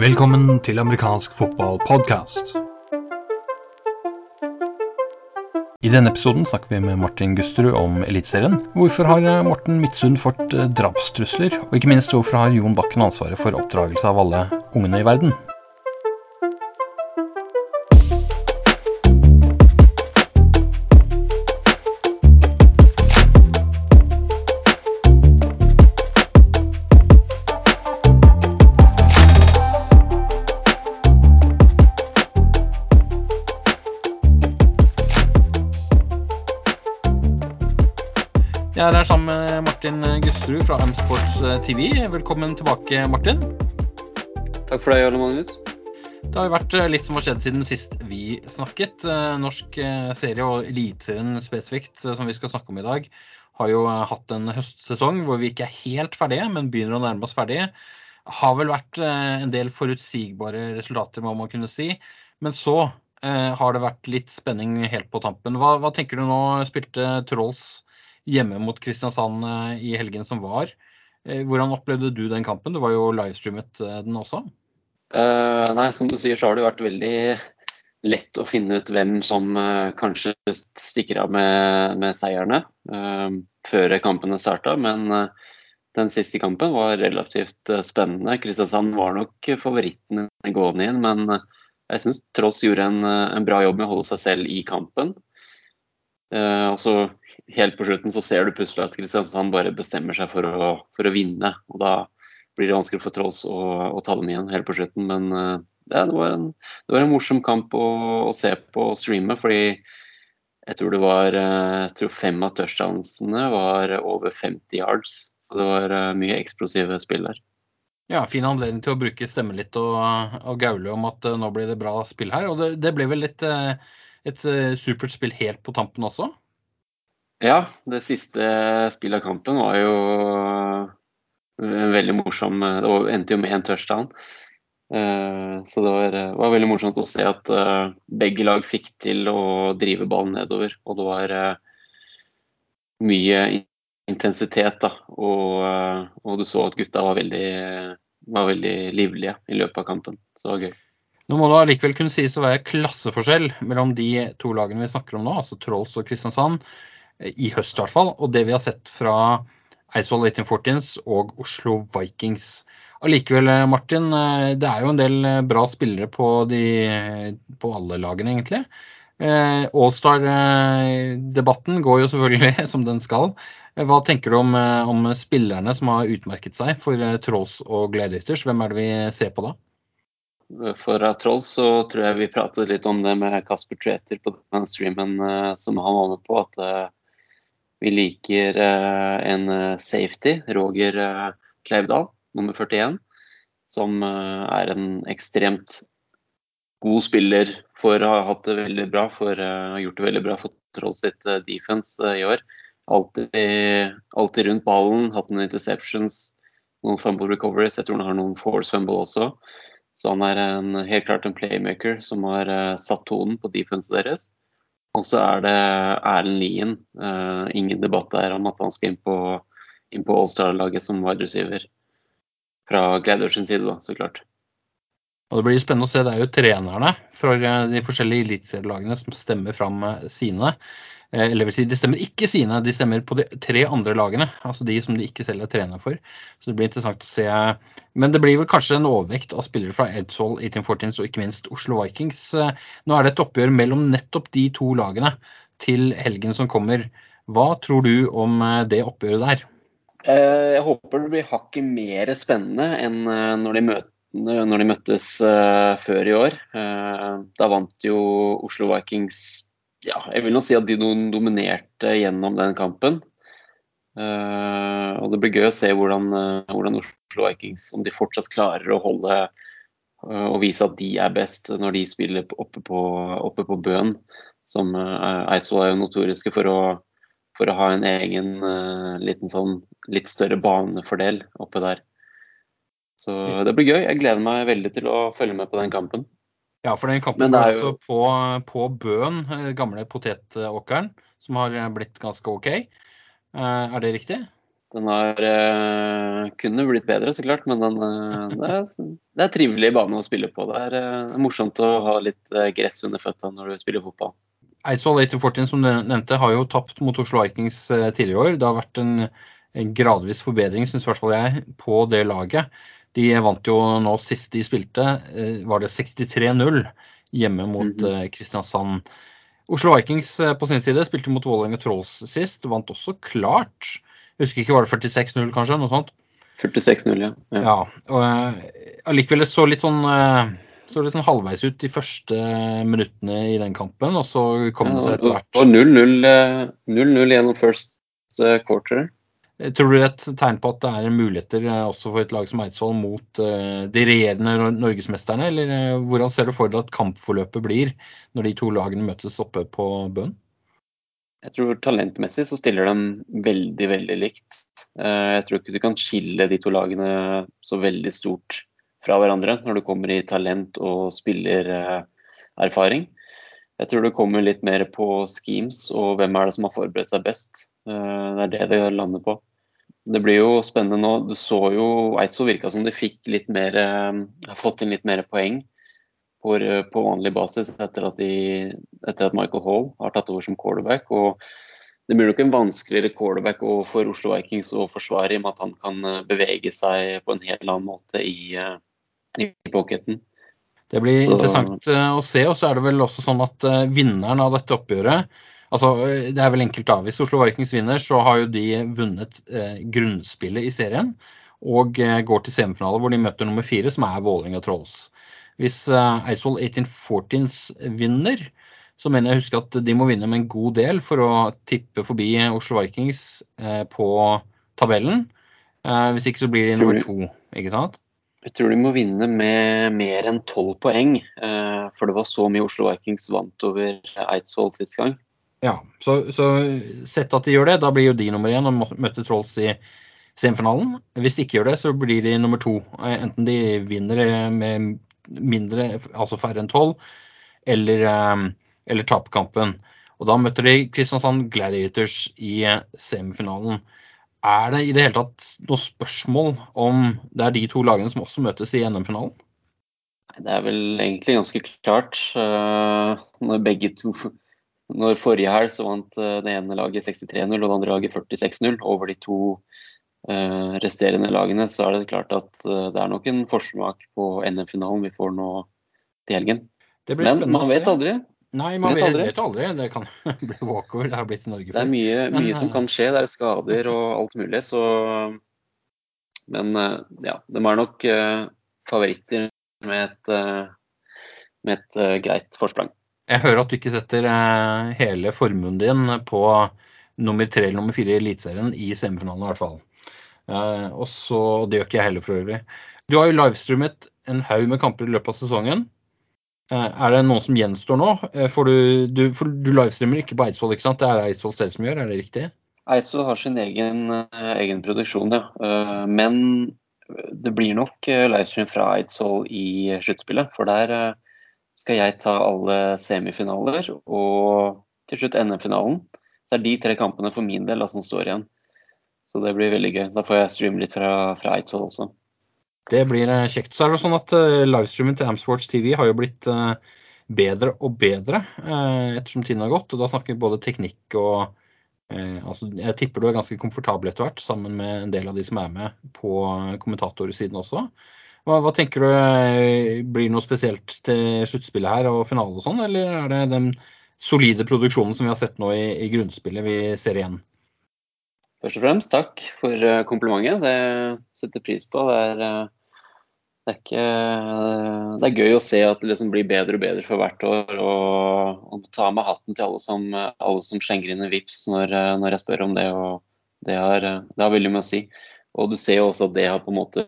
Velkommen til amerikansk fotballpodkast. I denne episoden snakker vi med Martin Gusterud om Eliteserien. Hvorfor har Morten Midtsund fått eh, drapstrusler? Og ikke minst hvorfor har Jon Bakken ansvaret for oppdragelse av alle ungene i verden? Fra M-Sports eh, TV. Velkommen tilbake, Martin. Takk for det, Jarle Magnus. Det har jo vært eh, litt som har skjedd siden sist vi snakket. Eh, Norsk serie og Eliteserien spesifikt, som vi skal snakke om i dag, har jo hatt en høstsesong hvor vi ikke er helt ferdige, men begynner å nærme oss ferdige. Har vel vært en del forutsigbare resultater, må man kunne si. Men så har det vært litt spenning helt på tampen. Hva, hva tenker du nå? Spilte Trolls hjemme mot Kristiansand eh, i helgen som var. Eh, hvordan opplevde du den kampen? Du var jo livestreamet eh, den også. Uh, nei, som du sier så har det vært veldig lett å finne ut hvem som uh, kanskje stikker av med, med seierne uh, før kampene starta. Men den siste kampen var relativt spennende. Kristiansand var nok favoritten gående inn, men jeg syns Tross gjorde en, en, bra jobb med å holde seg selv i kampen. Og så helt på slutten så ser du plutselig at Kristiansand bare bestemmer seg for å, for å vinne. og Da blir det vanskelig for Trolls å, å ta dem igjen helt på slutten. Men uh, det, var en, det, var en, morsom kamp å, å, se på og streame. fordi jeg tror det var uh, jeg tror fem av touchdansene var over 50 yards. Så det var uh, mye eksplosive spill der. Ja, Fin anledning til å bruke stemmen litt og, og gaule om at nå blir det bra spill her. Og det, det ble vel et, et supert spill helt på tampen også? Ja, det siste spillet av kampen var jo veldig morsom. Det endte jo med én touchdown. Eh, så det var, var, veldig morsomt å se at eh, begge lag fikk til å drive ballen nedover. Og det var eh, mye intensitet, da. Og, og du så at gutta var veldig, var veldig livlige i løpet av kampen. Så det var gøy. Nå må det allikevel kunne sies å være klasseforskjell mellom de to lagene vi snakker om nå, altså Trolls og Kristiansand i høst i hvert fall, og det vi har sett fra Eidsvoll 1814s og Oslo Vikings. Allikevel, eh, Martin, eh, det er jo en del eh, bra spillere på, de, på alle lagene, egentlig. Allstar-debatten går jo selvfølgelig som den skal. Hva tenker du om, om, spillerne som har utmerket seg for Trolls og Gladiators? Hvem er det vi ser på da? For Trolls så tror jeg vi pratet litt om det med Kasper Tveter på den streamen som han var med på. at vi liker eh, en eh, safety, Roger eh, Kleivdal, nummer 41, som er en ekstremt god spiller for å ha hatt det veldig bra, for å ha gjort det veldig bra for Troll sitt defense i år. Alltid, alltid, rundt ballen, hatt noen interceptions, noen fumble recoveries. Jeg tror han har noen force fumble også. Så han er en, helt klart en playmaker som har satt tonen på defense deres. Og så er det Erlend Lien. Uh, ingen debatt der om at han skal inn på, inn på Allstar-laget som wide receiver. Fra Gladers side, da, så klart. Og Det blir spennende å se. Det er jo trenerne fra de forskjellige eliteserielagene som stemmer fram sine. Eh, eller vil si, de stemmer ikke sine, de stemmer på de tre andre lagene. Altså de som de ikke selv er trener for. Så det blir interessant å se. Men det blir vel kanskje en overvekt av spillere fra Edsvoll, 1814s og ikke minst Oslo Vikings. Eh, nå er det et oppgjør mellom nettopp de to lagene til helgen som kommer. Hva tror du om eh, det oppgjøret der? Jeg håper det blir hakket mer spennende enn når de, møter, når de møttes før i år. Da vant jo Oslo Vikings ja, jeg vil nå si at de dominerte gjennom den kampen. Uh, og Det blir gøy å se hvordan, uh, hvordan, Oslo Vikings om de fortsatt klarer å holde uh, og vise at de er best når de spiller oppe på, oppe på bøen. Som Eidsvoll er jo notoriske for å, for å ha en egen liten sånn litt større banefordel oppe der. Så det blir gøy. Jeg gleder meg veldig til å følge med på den kampen. Ja, for den kampen går jo... altså på, på Bøen, eh, gamle potetåkeren, som har blitt ganske OK. Eh, er det riktig? Den har kunne blitt bedre, så klart, men den, det, er, det er trivelig bane å spille på. Det er morsomt å ha litt gress under føttene når du spiller fotball. Eidsvoll 814, som du nevnte, har jo tapt mot Oslo Vikings tidligere år. Det har vært en, en gradvis forbedring, syns i hvert fall jeg, på det laget. De vant jo nå sist de spilte, var det 63-0 hjemme mot mm -hmm. Kristiansand. Oslo Vikings på sin side spilte mot Vålerenga Trolls sist, vant også klart. Jeg husker ikke, var det 46-0 kanskje? Noe sånt? 46-0, ja. ja. ja. Og eh, allikevel så litt sånn eh, så litt sånn halvveis ut de første minuttene i den kampen, og så kom det seg etter hvert. Og 0-0 gjennom first quarter. Tror du det er et tegn på at det er muligheter også for et lag som Eidsvoll mot de regjerende norgesmesterne, eller hvordan ser du for deg at kampforløpet blir når de to lagene møtes oppe på bønn? Jeg tror talentmessig så stiller de veldig, veldig likt. Eh, jeg tror ikke du kan skille de to lagene så veldig stort fra hverandre når du kommer i talent og spillererfaring. Jeg tror det kommer litt mer på schemes og hvem er det som har forberedt seg best. Eh, det er det det lander på. Det blir jo spennende nå. Du så jo Eidsvoll virka som de fikk litt mer, eh, har fått inn litt mer poeng på, på vanlig basis etter at, de, etter at, Michael Hall har tatt over som quarterback. og Det blir nok en vanskeligere quarterback for Oslo Vikings å forsvare i og med at han kan eh, bevege seg på en helt annen måte i, eh, i pocketen. Det blir så. interessant eh, å se. og så er det vel også sånn at Vinneren av dette oppgjøret altså Det er vel enkelt da, Hvis Oslo Vikings vinner, så har jo de vunnet eh, grunnspillet i serien. Og eh, går til semifinale hvor de møter nummer fire, som er Vålerenga Trolls. Hvis eh, Eidsvoll 1814s vinner, så mener jeg å huske at de må vinne med en god del for å tippe forbi Oslo Vikings eh, på tabellen. Eh, hvis ikke så blir de nummer to, ikke sant? Jeg tror de må vinne med mer enn tolv poeng. For det var så mye Oslo Vikings vant over Eidsvoll sist gang. Ja, så, så sett at de gjør det, da blir jo de nummer én og møter Trolls i semifinalen. Hvis de ikke gjør det, så blir de nummer to. Enten de vinner med mindre, altså færre enn tolv, eller, ehm, eller taper kampen. Og da møter de Kristiansand Gladiators i semifinalen. Er det i det hele tatt noe spørsmål om det er de to lagene som også møtes i NM-finalen? Det er vel egentlig ganske klart. Eh, når begge to Når forrige helg så vant eh, det ene laget 63-0 og det andre laget 46-0 over de to uh, resterende lagene, så er det klart at uh, det er nok en forsmak på NM-finalen vi får nå til helgen. Men man vet aldri. Nei, man vet, aldri. vet aldri. Det kan bli walkover. Det har blitt i Norge før. Det er mye, mye som kan skje. Det er skader og alt mulig. Så Men ja, de er nok favoritter med et, med et greit forsprang. Jeg hører at du ikke setter hele formuen din på nummer tre eller nummer fire i Eliteserien i semifinalen i hvert fall. Eh, og så, Det gjør ikke jeg heller for øvrig. Du har jo livestreamet en haug med kamper i løpet av sesongen. Eh, er det noen som gjenstår nå? Eh, for du, du, for du livestreamer ikke på Eidsvoll, ikke sant? Det er Eidsvoll selv som gjør, er det riktig? Eidsvoll har sin egen, egen produksjon, ja. Men det blir nok livestream fra Eidsvoll i sluttspillet. For der skal jeg ta alle semifinaler og til slutt NM-finalen. Så er de tre kampene for min del som står igjen. Så det blir veldig gøy. Da får jeg streame litt fra, fra Eidsvoll også. Det blir eh, kjekt. Så er det sånn at uh, livestreamen til Amsports TV har jo blitt uh, bedre og bedre ettersom tiden har gått. Og da snakker vi både teknikk og altså, Jeg tipper du er ganske komfortabel etter hvert, sammen med en del av de som er med på kommentatorsiden også. Hva, hva, tenker du blir noe spesielt til sluttspillet her og finale og sånn, eller er det den solide produksjonen som vi har sett nå i, i grunnspillet vi ser igjen? Først og fremst takk for eh, komplimentet. Det setter pris på. Det er, eh, det er, ikke, eh, det er gøy å se at det liksom blir bedre og bedre for hvert år. Og, og ta med hatten til alle som, alle som slenger inn en vips når, når, jeg spør om det. og det har, det har veldig mye å si. Og du ser jo også at det har på en måte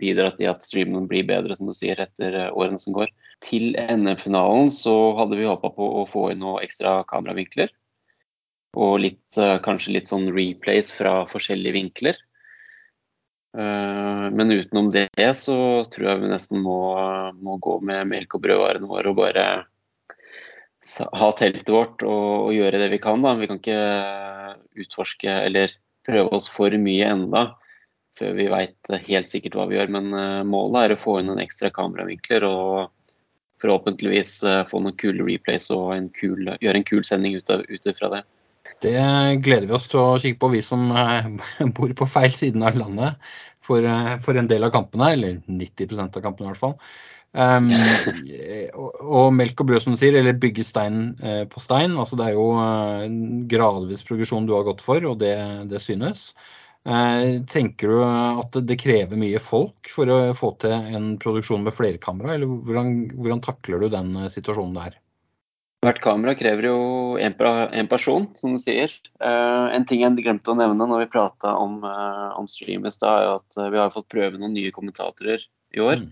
bidratt i at streamen blir bedre, som du sier, etter årene som går. Til NM-finalen så hadde vi håpa på å få inn noen ekstra kameravinkler. Og litt, eh, kanskje litt sånn replays fra forskjellige vinkler. Eh, men utenom det så tror jeg vi nesten må, må gå med melk og brødvarene våre og bare ha teltet vårt og, og, gjøre det vi kan. Da. Vi kan ikke utforske eller prøve oss for mye enda før vi veit helt sikkert hva vi gjør. Men målet er å få inn noen ekstra kameravinkler og forhåpentligvis få noen kule replays og en kul, gjøre en kul sending ut, av, ut fra det. Det gleder vi oss til å kikke på, vi som bor på feil siden av landet for, for en del av kampene. Eller 90% av kampene i hvert fall. Um, og, og, melk og brød, som du sier, eller bygge stein eh, på stein. altså Det er jo eh, gradvis progresjon du har gått for, og det, det synes. Eh, tenker du at det krever mye folk for å få til en produksjon med flerkamera, eller hvordan, hvordan, takler du den eh, situasjonen der? Hvert kamera krever jo én person, som du sier. Eh, en ting jeg glemte å nevne når vi prata om, eh, om stream i stad, er jo at vi har fått prøve noen nye kommentatorer i år. Mm.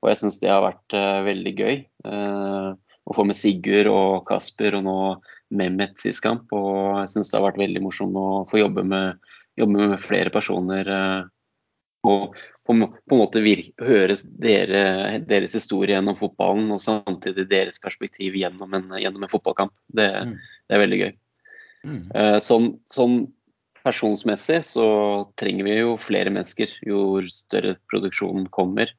Og jeg syns det har vært eh, veldig gøy å få med Sigurd og Kasper og nå Mehmet sist kamp. Og jeg syns det har vært veldig morsomt å få jobbe med, jobbe med flere personer. Uh, og på, på, en måte høre dere, deres historie gjennom fotballen, og samtidig deres perspektiv gjennom en, gjennom en fotballkamp. Det, mm. det, er veldig gøy. Mm. Sånn, sånn personsmessig så trenger vi jo flere mennesker jo større produksjonen kommer.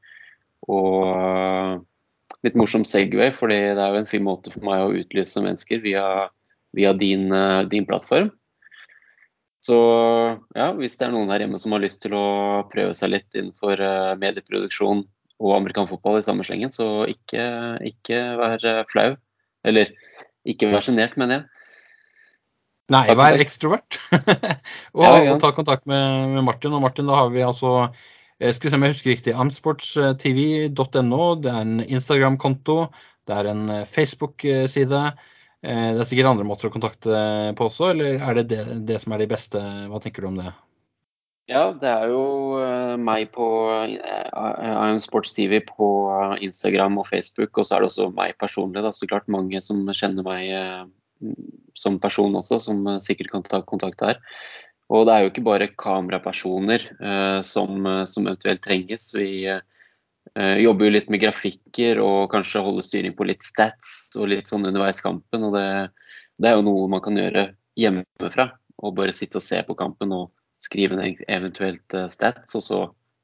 Og eh, litt morsom Segway, fordi det er jo en fin måte for meg å utlyse mennesker via, via din, eh, din, plattform. Så ja, hvis det er noen her hjemme som har lyst til å prøve seg litt innenfor eh, medieproduksjon og amerikanfotball i samme slengen, så ikke, ikke vær flau. Eller ikke vær sjenert, mener jeg. Nei, vær ekstrovert. og, ja, og, ta kontakt med, med Martin. Og Martin, da har vi altså jeg skal vi se om jeg husker riktig. amsportstv.no. Det er en Instagram-konto. Det er en eh, Facebook-side. Eh, det er sikkert andre måter å kontakte på også, eller er det, det det, som er de beste? Hva tenker du om det? Ja, det er jo meg på IM Sports TV på Instagram og Facebook, og så er det også meg personlig. Da. Så klart mange som kjenner meg som person også, som sikkert kan ta kontakt der. Og det er jo ikke bare kamerapersoner eh, som, eh, som, eventuelt trenges. Vi eh, jobber jo litt med grafikker og kanskje holde styring på litt stats og litt sånn underveis kampen. Og det, det er jo noe man kan gjøre hjemmefra. Og bare sitte og se på kampen og skrive ned eventuelt eh, stats, og så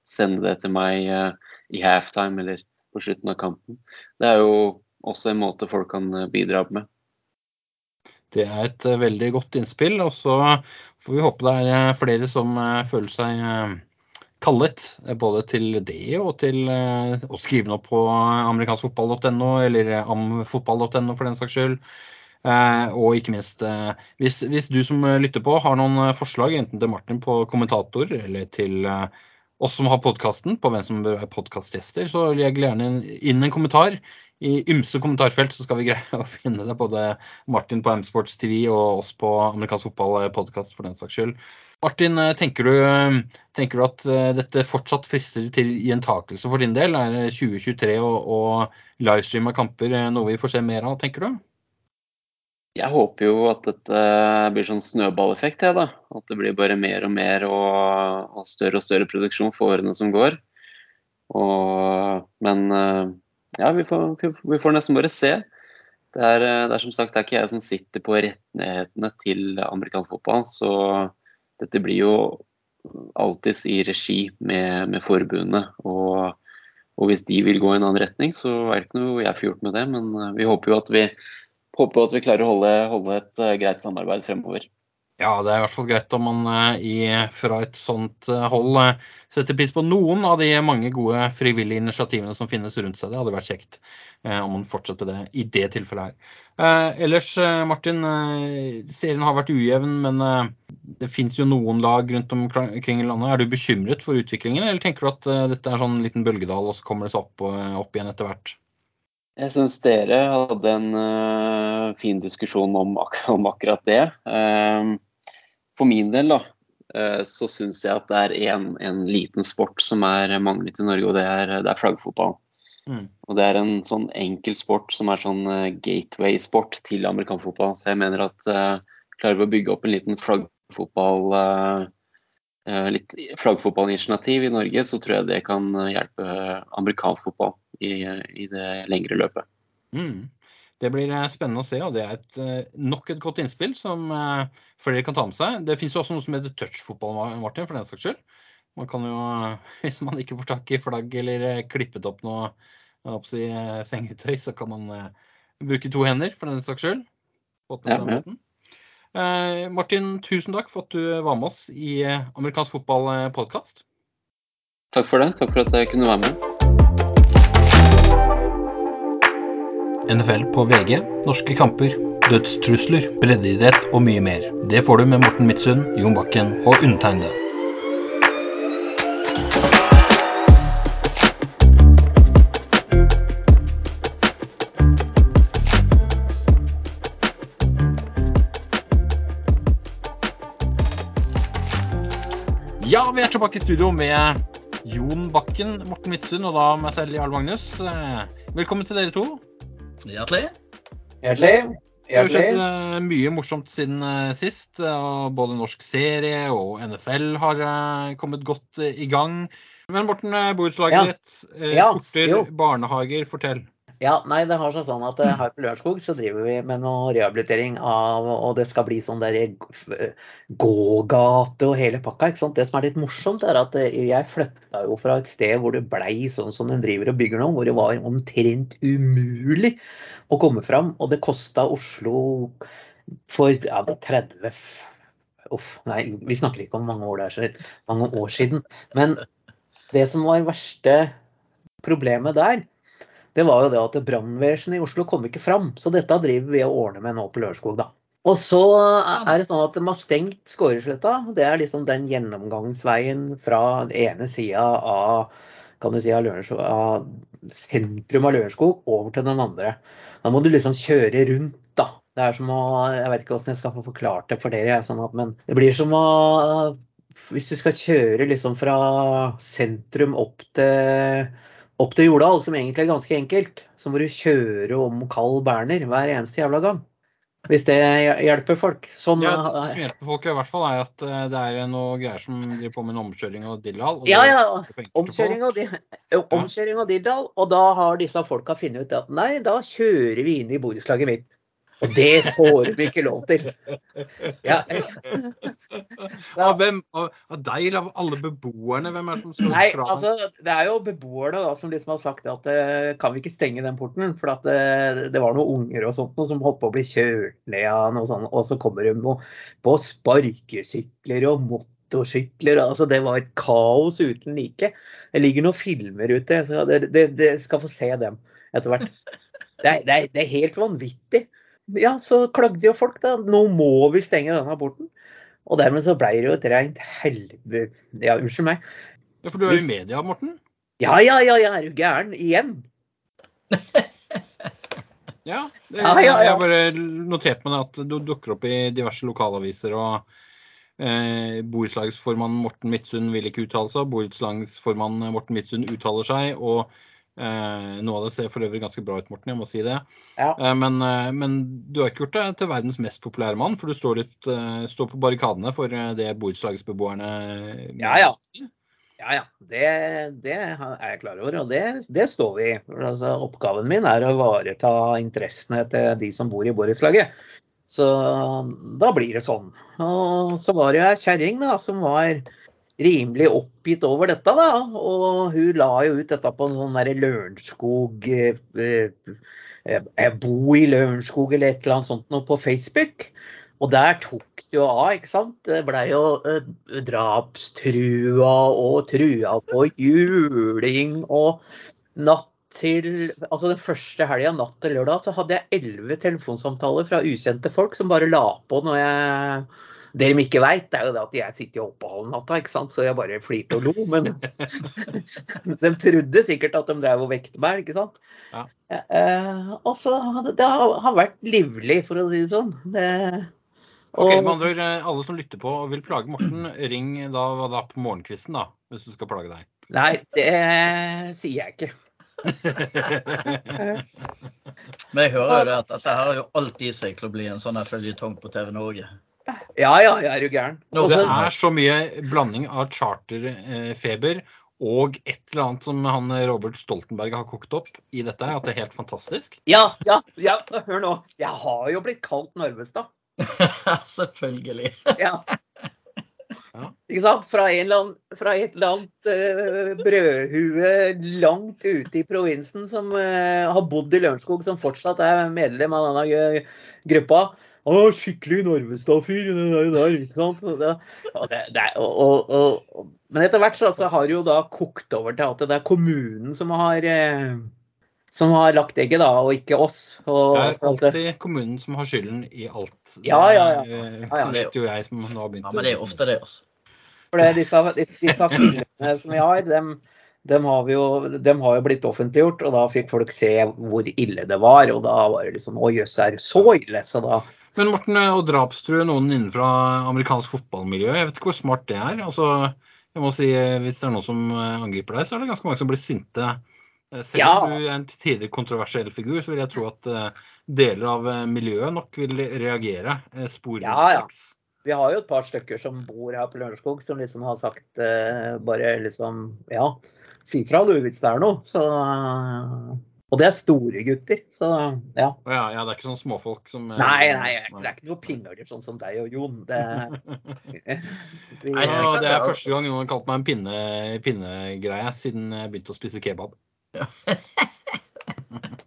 sende det til meg eh, i halftime eller på slutten av kampen. Det er jo også en måte folk kan eh, bidra med. Det er et eh, veldig godt innspill. Og så får vi håpe det er eh, flere som eh, føler seg kallet både til det og til å skrive noe på amerikanskfotball.no eller amfotball.no for den saks skyld. Og ikke minst, hvis, hvis, du som lytter på har noen forslag, enten til Martin på kommentator eller til oss som har podkasten, på hvem som bør være podkastgjester, så legg gjerne inn en kommentar. I ymse kommentarfelt så skal vi greie å finne det, både Martin på M-Sports TV og oss på Amerikansk fotball-podkast for den saks skyld. Martin, eh, tenker du, tenker du, at eh, dette fortsatt frister til gjentakelse for din del? Er 2023 og, og livestream av kamper eh, noe vi får se mer av, tenker du? Jeg håper jo at dette blir sånn snøballeffekt, jeg, da. At det blir bare mer og mer og, og større og større produksjon for årene som går. Og, men eh, ja, vi får, vi får, nesten bare se. Det er, det er, som sagt det er ikke jeg som sitter på rettighetene til amerikansk fotball, så dette blir jo alltids i regi med, med forbundet. Og, og, hvis de vil gå i en annen retning, så er det ikke noe jeg får gjort med det. Men eh, vi håper jo at vi håper at vi klarer å holde, holde et uh, greit samarbeid fremover. Ja, det er i hvert fall greit om man i, fra et sånt uh, hold setter pris på noen av de mange gode frivillige initiativene som finnes rundt seg. Det hadde vært kjekt om man fortsetter det i det tilfellet her. ellers, Martin, serien har vært ujevn, men det finnes jo noen lag rundt omkring i landet. Er du bekymret for utviklingen, eller tenker du at dette er sånn liten bølgedal, og så kommer det seg opp, opp igjen etter hvert? Jeg syns dere hadde en uh, fin diskusjon om, ak om, akkurat det. Uh, for min del da, uh, så syns jeg at det er en, en, liten sport som er manglet i Norge, og det er, det er flaggfotball. Mm. Og det er en sånn enkel sport som er sånn gateway-sport til amerikansk Så jeg mener at klarer vi å bygge opp en liten flaggfotball litt flaggfotballinitiativ i Norge, så tror jeg det kan hjelpe amerikansk fotball i, i det lengre løpet. Mm. Det blir eh, spennende å se, og det er et, eh, nok et godt innspill som eh, flere kan ta med seg. Det finnes jo også noe som heter touchfotball, Martin, for den saks skyld. Man kan jo, hvis man ikke får tak i flagg eller klippet opp noe si, sengetøy, så kan man bruke to hender for den saks skyld. Ja, ja. Martin, tusen takk for at du var med oss i amerikansk fotball-podkast. Takk for det. Takk for at jeg kunne være med. NFL på VG, norske kamper, dødstrusler, breddeidrett og mye mer. Det får du med Morten Midtsund, Jon Bakken og undertegnede. Ja, vi er tilbake i studio med Jon Bakken, Morten Midtsund og da meg selv, Jarl Magnus. Eh, velkommen til dere to. Hjertelig. Hjertelig. Det har skjedd uh, mye morsomt siden uh, sist. Uh, både norsk serie og NFL har kommet godt i gang. Men Morten, borettslaget ja. ditt, ja, porter, jo. barnehager, fortell. Ja, nei, det har seg sånn at her på Lørenskog så driver vi med noe rehabilitering av Og det skal bli sånn der gågate og hele pakka. ikke sant? Det som er litt morsomt, er at jeg flytta jo fra et sted hvor det blei sånn som den driver og bygger nå, hvor det var omtrent umulig å komme fram. Og det kosta Oslo for ja, 30 Uff, nei, vi snakker ikke om mange år, der, mange år siden. Men det som var verste problemet der, det var jo det at brannvesenet i Oslo kom ikke fram. Så dette driver vi og ordner med nå på Lørenskog, da. Og så er det sånn at de har stengt Skåresletta. Det er liksom den gjennomgangsveien fra den ene sida av kan du si, av, av sentrum av Lørenskog over til den andre. Da må du liksom kjøre rundt, da. Det er som å Jeg vet ikke hvordan jeg skal få forklart det for dere, sånn at, men det blir som å Hvis du skal kjøre liksom fra sentrum opp til opp til Jordal, som egentlig er ganske enkelt, så må du kjøre om Carl Berner hver eneste jævla gang. Hvis det hjelper folk. Sånn, ja, det som hjelper folk i hvert fall, er at eh, det er noe greier som driver på med en omkjøring og dildal. ja, ja. Omkjøring og, omkjøring og dildal. Og da har disse folka funnet ut at nei, da kjører vi inn i borettslaget mitt. Og det får vi ikke lov til. Ja. Av hvem? Av, deg eller av alle beboerne? Hvem er det som skal Nei, fra? Altså, det er jo beboerne da, som liksom har sagt at uh, kan vi ikke stenge den porten? For at, det, det var noen unger og sånt noe som holdt på å bli kjørt ned av noe sånt. Og så kommer de på, på sparkesykler og motorsykler. altså Det var et kaos uten like. Det ligger noen filmer ute. så det skal få se dem etter hvert. Det det, det er, helt vanvittig ja, så klagde jo folk, da. Nå må vi stenge denne porten. Og dermed så ble det jo et rent helvete Ja, unnskyld meg. Ja, For du er i media, Morten? Ja, ja, ja, jeg er jo gæren. Igjen. ja, det, ja, ja. Jeg bare notert meg at du dukker opp i diverse lokalaviser. og eh, Borettslagsformann Morten Midtsund vil ikke uttale seg. Borettslagsformann Morten Midtsund uttaler seg. og noe av det ser for øvrig ganske bra ut, Morten, jeg må si det. Ja. Eh, men, eh, men, du har ikke gjort deg til verdens mest populære mann, for du står, litt, står på barrikadene for det borettslagsbeboerne Ja, ja. Ja, ja. Det, det, er jeg klar over, og det, det står vi i. Altså, oppgaven min er å ivareta interessene til de som bor i borettslaget. Så da blir det sånn. Og så var det ei kjerring som var rimelig oppgitt over dette. da, Og hun la jo ut dette på en sånn derre Lørenskog eh, eh, Bo i Lørenskog eller et eller annet sånt noe på Facebook. Og der tok det jo av, ikke sant. Det blei jo eh, drapstrua og trua på juling og natt til Altså den første helga natt til lørdag så hadde jeg elleve telefonsamtaler fra ukjente folk som bare la på når jeg det de ikke veit, er jo det at jeg sitter oppe halv natta, ikke sant? så jeg bare flirte og lo. Men de trodde sikkert at de drev og vekte meg, ikke sant. Ja. Eh, og så det har vært livlig, for å si det sånn. Det, og, ok, med andre ord, eh, Alle som lytter på og vil plage Morten, ring da, da på morgenkvisten, da, hvis du skal plage deg. Nei, det sier jeg ikke. Men jeg hører jo at dette har jo alltid i seg til å bli en sånn føljetong på TV Norge. Ja, ja, jeg er jo gæren. det er så mye blanding av charterfeber og et eller annet som han Robert Stoltenberg har kokt opp i dette, at det er helt fantastisk. Ja, ja, ja, hør nå. Jeg har jo blitt kalt Narvestad. Selvfølgelig. Ja. Ja. Ikke sant? Fra, en eller fra et eller annet eh, brødhue langt ute i provinsen som eh, har bodd i Lørenskog, som fortsatt er medlem av denne eh, gruppa. var skikkelig Narvestad-fyr, det der, der, ikke sant? Det, og det, det, og, og, men etter hvert så, altså, har det jo da kokt over til at det er kommunen som har eh, som har lagt egget, da, og ikke oss. Og, Det er det- alltid kommunen som har skylden i alt. Ja, ja, ja. Det er, Ja, ja. vet jo jeg som nå har begynt Ja, men det er ofte det, altså. For det, disse, disse, disse filmene som vi har, dem, dem, har vi jo, dem har jo blitt offentliggjort, og da fikk folk se hvor ille det var. Og da var det liksom Å jøss, er det så ille? Så da Men Morten, å drapstrue noen innenfra amerikansk fotballmiljø, jeg vet ikke hvor smart det er. Altså, jeg må si, eh, Hvis det er noen som eh, angriper deg, så er det ganske mange som blir sinte. Eh, Selv Ja. om du er en til tider kontroversiell figur, så vil jeg tro at eh, deler av eh, miljøet nok vil reagere Ja, ja. Vi har jo et par stykker som bor her på Lørenskog, som liksom har sagt eh, bare liksom Ja, si fra du hvis det er noe. Så eh, Og det er store gutter, så ja. Ja, ja, det er ikke sånn småfolk som eh, Nei, nei, det er ikke noe pinneøler sånn som deg og Jon. Det, vi, Nei, Ja, det er første gang noen har kalt meg en pinne, pinnegreie siden jeg begynte å spise kebab.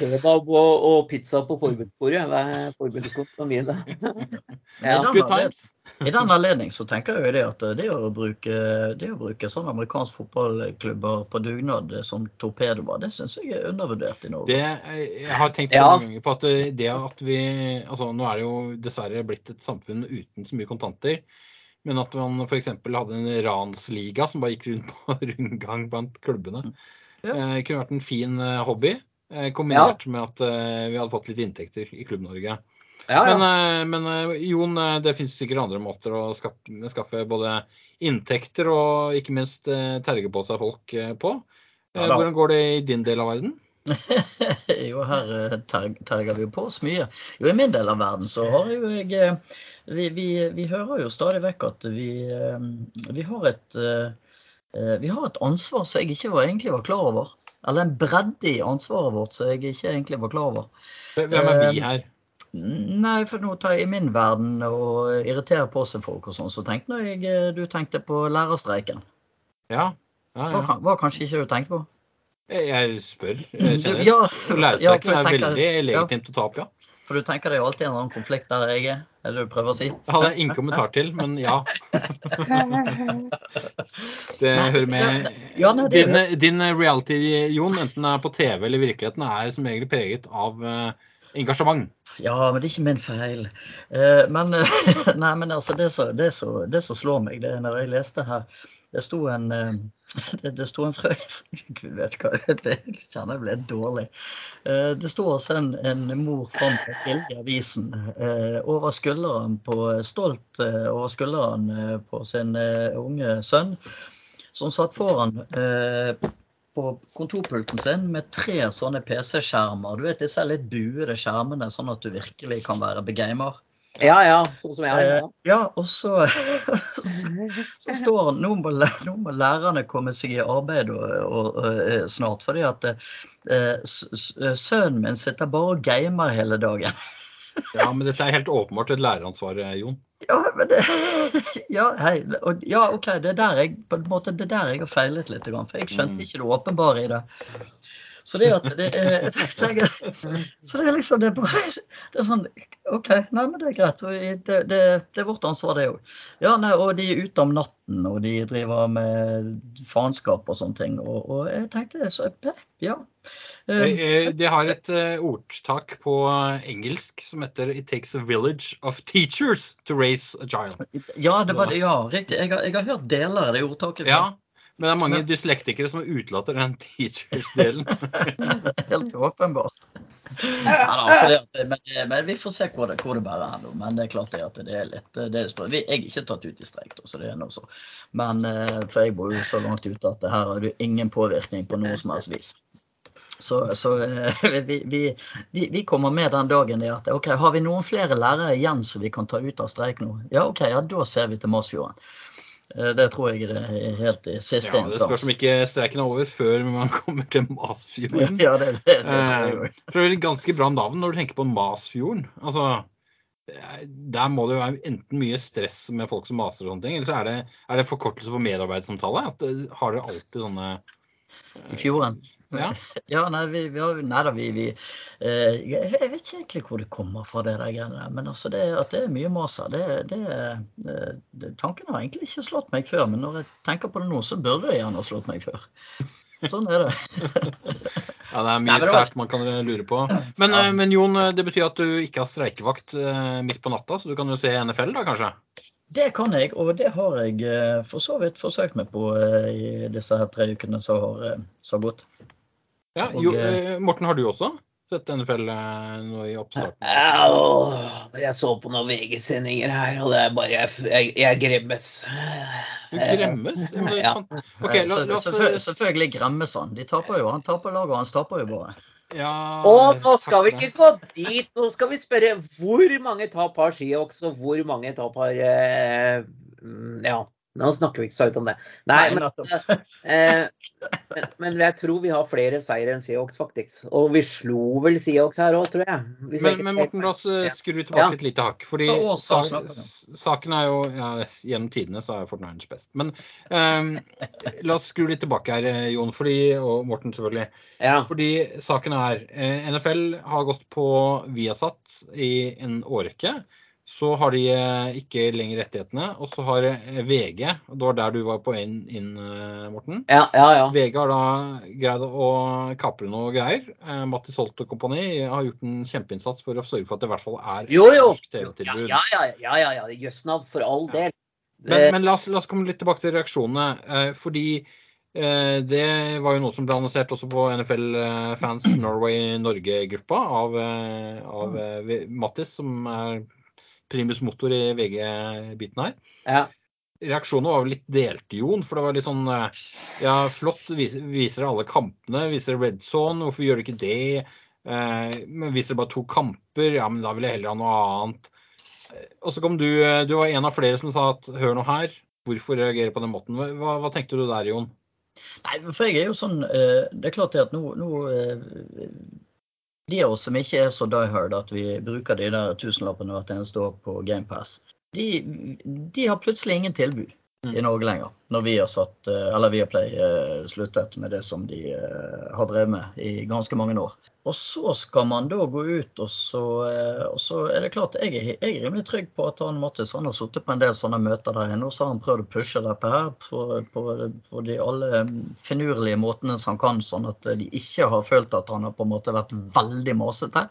Kebab og, og pizza på forbudsbordet. det er forbudskortene mine? I den anledning- I den anledning så tenker jeg jo det at det å bruke, det å bruke sånne amerikanske fotballklubber på dugnad som torpedoer, det syns jeg er undervurdert i Norge. Det, jeg har tenkt Ja. mange ganger på at det- det at vi altså Nå er det jo dessverre blitt et samfunn uten så mye kontanter. Men at man f.eks. hadde en ransliga som bare gikk rundt på rundgang blant klubbene. Ja. Eh, kunne vært en fin eh, hobby. Eh, Kombinert med at eh, vi hadde fått litt inntekter i Klubb-Norge. Ja, Men, ja. Men, men eh, Jon, eh, det finnes sikkert andre måter å skaffe, skaffe både inntekter og ikke minst terge på seg folk på. Ja. Hvordan går det i din del av verden? jo, her terger vi jo på oss mye. Jo, I min del av verden så har jo jeg Vi, vi, vi hører jo stadig vekk at vi, vi har et vi har et ansvar som jeg ikke var, egentlig var klar over. Eller en bredde i ansvaret vårt som jeg ikke egentlig var klar over. Hvem er vi Eh, her? Nei, for nå tar jeg i min verden og irriterer på seg folk og sånn, så tenkte jeg eh, du tenkte på lærerstreiken. Ja. ja, ja. Hva, hva kanskje ikke du tenkte på? Jeg spør Jeg kjenner. ja, Lærerstreiken er veldig legitimt å ta opp, ja. For du tenker det er jo alltid en annen konflikt der jeg er? Er det du prøver å si? Det hadde jeg ingen kommentar til, men ja. Det hører med. Din, din reality, Jon, enten det er på TV eller i virkeligheten, er som regel preget av eh, engasjement. Ja, men det er ikke min feil. Eh, men, nei, men altså, det som det så, det som slår meg, det er når jeg leste her Det sto en eh, det, det sto en frø... Gud vet hva, det kjenner jeg ble dårlig. Eh, Det sto også en, en mor fram på bildet i avisen eh, over skulderen på stolt eh, over skulderen på sin unge sønn, som satt foran på kontorpulten sin med tre sånne PC-skjermer. Du vet disse litt buede skjermene, sånn at du virkelig kan være begamer. ja, ja, sånn som jeg har. Ja. ja, og så, så står han nå må, nå må lærerne komme seg i arbeid og, og, og, eh, snart. Fordi at eh, s- sønnen min sitter bare og gamer hele dagen. Ja, men dette er helt åpenbart et læreransvar, eh, Jon. Ja, men det, ja, hei, ja, OK, det er der jeg på en måte, det er der jeg har feilet litt. For jeg Mm. skjønte ikke det åpenbare i det. Så det at det er, tenker, er, så det er liksom det er bare det er sånn OK, nei, men det er greit. Det, det, det er vårt ansvar, det òg. Ja, nei, og de er ute om natten, og de driver med faenskap og sånne ting. Og, og jeg tenkte så, ja. Eh, Eh, eh, Det har et ordtak på engelsk som heter It takes a village of teachers to raise a child. Ja, det var det, ja, riktig. Jeg har, jeg har hørt deler av det ordtaket. Ja, men det er mange dyslektikere som utelater den teachers-delen. Helt åpenbart. Ja, altså det, men, men vi får se hvor det, hvor det bærer hen. Men det er klart det at det er litt det er vi- Jeg er ikke tatt ut i streik, så det er noe så. Men eh, for jeg bor jo så langt ute at det her har du ingen påvirkning på noe som helst vis. Så, så eh, vi, vi, vi, vi kommer med den dagen det at OK, har vi noen flere lærere igjen som vi kan ta ut av streik nå? Ja, OK, ja, da ser vi til Masfjorden. Eh, Det tror jeg det er helt i siste Ja, det spørs om ikke streiken er over før man kommer til Masfjorden. Ja, det, det, det tror jeg Eh, det er et ganske bra navn når du tenker på Masfjorden. Altså, eh, der må det jo være enten mye stress med folk som maser og sånne ting, eller så er det, er det forkortelse for medarbeidssamtale. At har dere alltid sånne I fjorden. Ja. Ja, nei, vi, vi har, nei da, vi, vi eh, jeg, jeg vet ikke egentlig hvor det kommer fra, det der greiene der. Men altså, det, at det er mye maser, det, det, det, det Tanken har egentlig ikke slått meg før, men når jeg tenker på det nå, så burde det gjerne ha slått meg før. Sånn er det. Ja, det er mye sært man kan lure på. Men, Ja. eh, men Jon, det betyr at du ikke har streikevakt eh, midt på natta, så du kan jo se NFL da, kanskje? Det kan jeg, og det har jeg eh, for så vidt forsøkt meg på eh, i disse her tre ukene som har, eh, har gått. Ja, jo, Morten, har du også sett NFL nå i oppstarten? Ja, jeg så på noen VG-sendinger her, og det er bare Jeg, jeg, jeg gremmes. Du gremmes? Ja, Okay, Eh, la, la selvfølgelig, selvfølgelig gremmes han. De taper jo. Han taper laget hans taper jo bare. Ja, Og nå skal vi ikke gå dit. Nå skal vi spørre hvor mange tap har Skihoks, og hvor mange tap har eh, mm, Ja, nå snakker vi ikke så høyt om det. Nei, Nei, men, eh, men, men jeg tror vi har flere seire enn Seahawks, faktisk. Og vi slo vel Seahawks her òg, tror jeg. Hvis Men, jeg men Morten, la oss eh, skru tilbake Ja. et lite hakk. Fordi Hva årstall sa, snakker vi s- saken er jo ja, Gjennom tidene så er Fortnite best. Men eh, la oss skru litt tilbake her, eh, Jon, fordi, og Morten selvfølgelig. Ja. Fordi saken er eh, NFL har gått på Viasat i en årrekke. Så har de eh, ikke lenger rettighetene. Og så har eh, VG, og det var der du var på inn, inn eh, Morten. Ja, ja, ja. VG har da greid å kapre noe greier. Mattis Holt og kompani har gjort en kjempeinnsats for å sørge for at det i hvert fall er Jo, jo. norsk TV-tilbud. ja, ja. ja, ja, ja. Jøssnavn, for all del. Men, men la, oss, la oss komme litt tilbake til reaksjonene. Eh, fordi det var jo noe som ble annonsert også på NFL Fans Norway Norge-gruppa av, av eh, Mattis, som er primus motor i VG-biten her. ja. Reaksjonene var litt delte, Jon. For det var litt sånn eh, Ja, flott, viser, viser alle kampene. Viser red zone. Hvorfor gjør du ikke det? Eh, men viser bare to kamper? Ja, men da vil jeg heller ha noe annet. Eh, Og så kom du. Du var en av flere som sa at hør nå her. Hvorfor reagere på den måten? Hva, hva, tenkte du der, Jon? Nei, for jeg er jo sånn Det er klart det at nå, nå De av oss som ikke er så die hard at vi bruker de der tusenlappene hvert eneste år på GamePass, de, de har plutselig ingen tilbud. I Norge lenger. Når vi har satt, eh, eller Viaplay eh, sluttet med det som de eh, har drevet med i ganske mange år. Og så skal man da gå ut, og så, og så er det klart jeg jeg er rimelig trygg på at han Mattis han har sittet på en del sånne møter der inne, og så har han prøvd å pushe dette her på, på, på de alle finurlige måtene som han kan, sånn at de ikke har følt at han har på en måte vært veldig masete.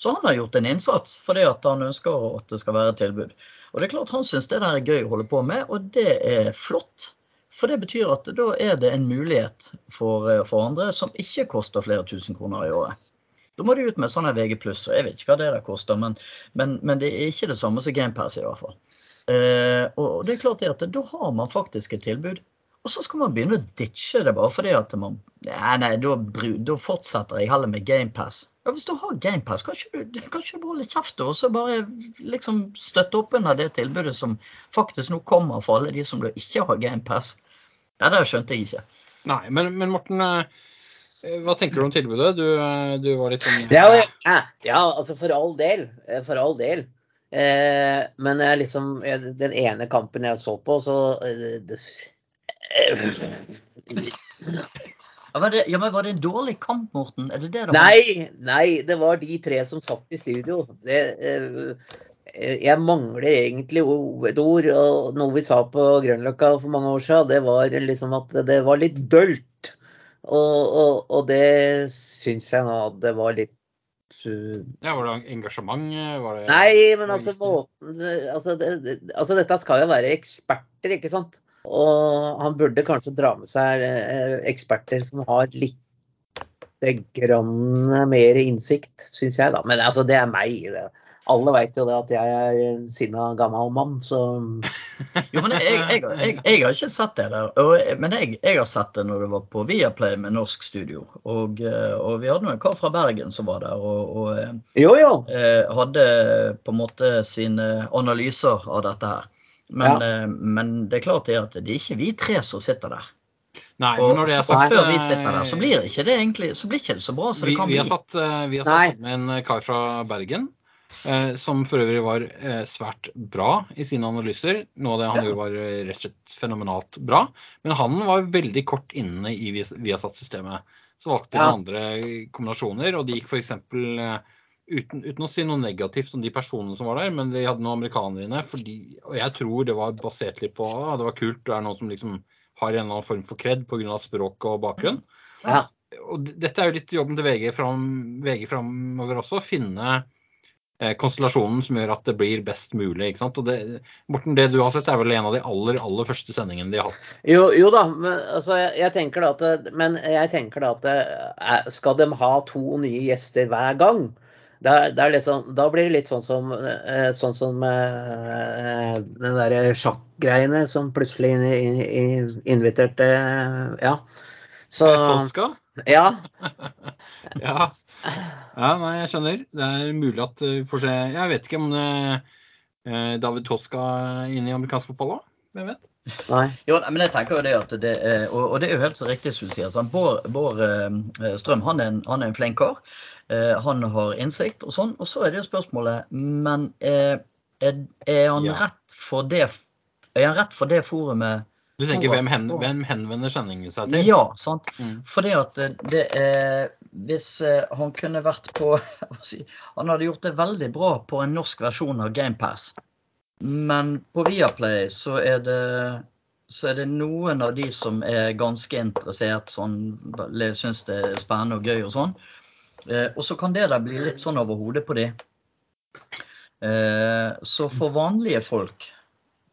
Så han har gjort en innsats fordi at han ønsker at det skal være et tilbud. Og det er klart Han syns det der er gøy å holde på med, og det er flott. For det betyr at da er det en mulighet for, eh, for andre som ikke koster flere tusen kroner i året. Da må de ut med sånne VG+, og jeg vet ikke hva det der koster, men, men, men det er ikke det samme som GamePass i hvert fall. Eh, og det er klart det at da har man faktisk et tilbud. Og så skal man begynne å ditche det bare fordi at man Nei, nei, da, da fortsetter jeg heller med GamePass. Ja, hvis du har GamePass, kan ikke du, kan ikke du holde kjeft og så bare liksom støtte opp under det tilbudet som faktisk nå kommer for alle de som da ikke har GamePass? Ja, det skjønte jeg ikke. Nei, men, men Morten, eh, hva tenker du om tilbudet? Du, eh, du var litt sånn Ja, ja, ja, altså for all del. eh, For all del. Eh, men jeg liksom Den ene kampen jeg så på, så eh, Ja, var det, ja, men Var det en dårlig kamp, Morten? Er det det det var? Nei, nei, det var de tre som satt i studio. Det, eh, jeg mangler egentlig et ord. og Noe vi sa på Grønløkka for mange år siden, det var liksom at det var litt dølt. Og, og, og det syns jeg nå at det var litt uh, Ja, Var det engasjement? Var det Nei, men altså, måten, altså, det, det, altså Dette skal jo være eksperter, ikke sant? Og han burde kanskje dra med seg eh, eksperter som har litt grann mer innsikt, syns jeg, da. Men altså, det er meg. Det. Alle veit jo det at jeg er en sinna gammel mann, så Jo, men jeg, jeg, jeg, jeg har ikke sett det der. Og, men jeg, har sett det når det var på Viaplay med norsk studio. Og, eh, og vi hadde en kar fra Bergen som var der og, og eh, Jo, jo. hadde på en måte sine analyser av dette her. Men, eh, men det er klart det at det er ikke vi tre som sitter der. Nei, Og men når det er sagt før vi eh, sitter der, så blir ikke det egentlig så blir ikke det så bra som det kan vi bli. har satt, eh, vi har satt med en kar fra Bergen. eh, Som for øvrig var eh, svært bra i sine analyser. Noe av det han Ja. gjorde var eh, rett og slett fenomenalt bra. Men han var veldig kort inne i Viasat-systemet. Så valgte de Ja. andre kombinasjoner, og de gikk f.eks. Uten, uten å si noe negativt om de personene som var der, men de hadde noen amerikanere inne. Fordi, og jeg tror det var basert litt på at det var kult. Det er noen som liksom har en eller annen form for kred pga. språk og bakgrunn Ja. og dette er jo litt jobben til VG, fram, VG framover også. Finne eh, konstellasjonen som gjør at det blir best mulig. ikke sant? Og det, Morten, det du har sett, er vel en av de aller aller første sendingene de har hatt. Jo, jo da, men, altså, jeg, jeg tenker da at, men jeg tenker da at er- skal de ha to nye gjester hver gang? Er liksom, da blir det litt sånn som, eh, sånn som eh, den der sjakkgreiene som plutselig in, in, in, inviterte Ja. Så Polska? Ja. Ja. ja. Nei, jeg skjønner. Det er mulig at vi får se Jeg vet ikke om eh, David Toska er inne i amerikansk fotball òg? Hvem vet? Nei. Jo, men jeg tenker jo det at det er, og, det er jo helt så riktig som du sier. Sånn, Bård, Bård eh, Strøm han er en, han er en flink kar. Eh, han har innsikt og sånn. Og så er det jo spørsmålet Men eh, er, er han Ja. rett for det Er han rett for det forumet? Du tenker hvem, hen, hvem henvender sendingen seg til? Ja, sant. Mm. Fordi at det- er Hvis eh, han kunne vært på si, Han hadde gjort det veldig bra på en norsk versjon av GamePass. Men på Viaplay så er det så er det noen av de som er ganske interessert, sånn, syns det er spennende og gøy og sånn. Eh, og så kan det da bli litt sånn over hodet på de. Eh, så for vanlige folk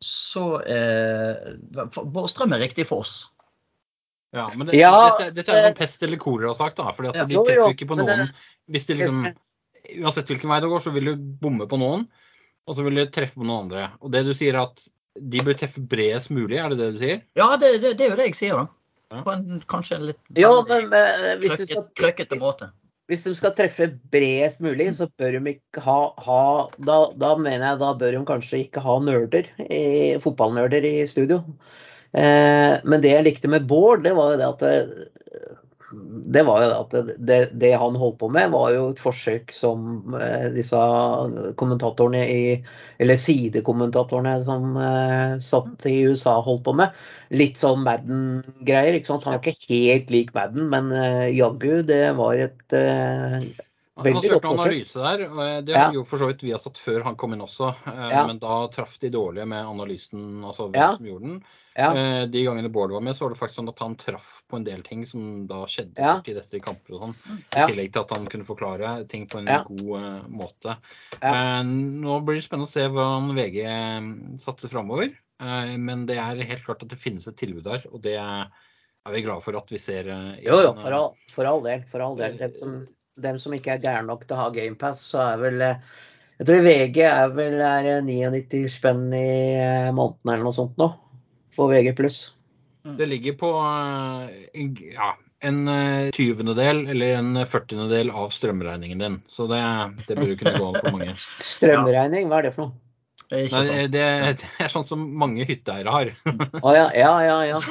så er Bårdstrøm er riktig for oss. Ja, men det, Ja, dette, dette er en sånn pest eller kolera-sak, da. fordi at Ja. de Jo, treffer jo, jo ikke på noen hvis de liksom, Uansett hvilken vei det går, så vil du bomme på noen, og så vil de treffe på noen andre. Og det du sier at de bør treffe bredest mulig, er det det du sier? Ja, det, det, det er jo det jeg sier, da. Ja. På en kanskje litt ja, men eh, hvis måte. hvis de skal treffe bredest mulig, så bør de ikke ha, ha da, da mener jeg da bør de kanskje ikke ha nerder, i, fotballnerder i studio. Eh, men det jeg likte med Bård, det var jo det at det, det var jo at det, det han holdt på med, var jo et forsøk som eh, disse kommentatorene i Eller sidekommentatorene som eh, satt i USA holdt på med. Litt sånn Madden-greier. ikke sant? Han var ikke helt lik Madden, men eh, jaggu, det var et eh, Han søkte analyse der, og det Ja. gjorde for så vidt vi har satt før han kom inn også. eh, Ja. Men da traff de dårlige med analysen, altså hvem Ja. som gjorde den. Ja. Eh, De gangene Bård var med, så var det faktisk sånn at han traff på en del ting som da skjedde Ja. tid etter i kamper og sånn. Ja. I tillegg til at han kunne forklare ting på en Ja. god uh, måte. Ja. Nå blir det spennende å se hvordan VG eh, satser framover. Uh, men det er helt klart at det finnes et tilbud der, og det er vi glade for at vi ser. Uh, Jo, jo, for all, for all del. For all del. Dem som, dem som ikke er gærne nok til å ha GamePass, så er vel Jeg tror VG er vel er eh, 99 spenn i måneden eller noe sånt nå. For VG. Det ligger på eh, ja, en eh, tyvendedel eller en førtiendedel av strømregningen din. Så det, det bør kunne gå an for mange. Strømregning, hva er det for noe? Det er Nei, det, det er sånn som mange hytteeiere har. oh, ja, ja, ja. ja.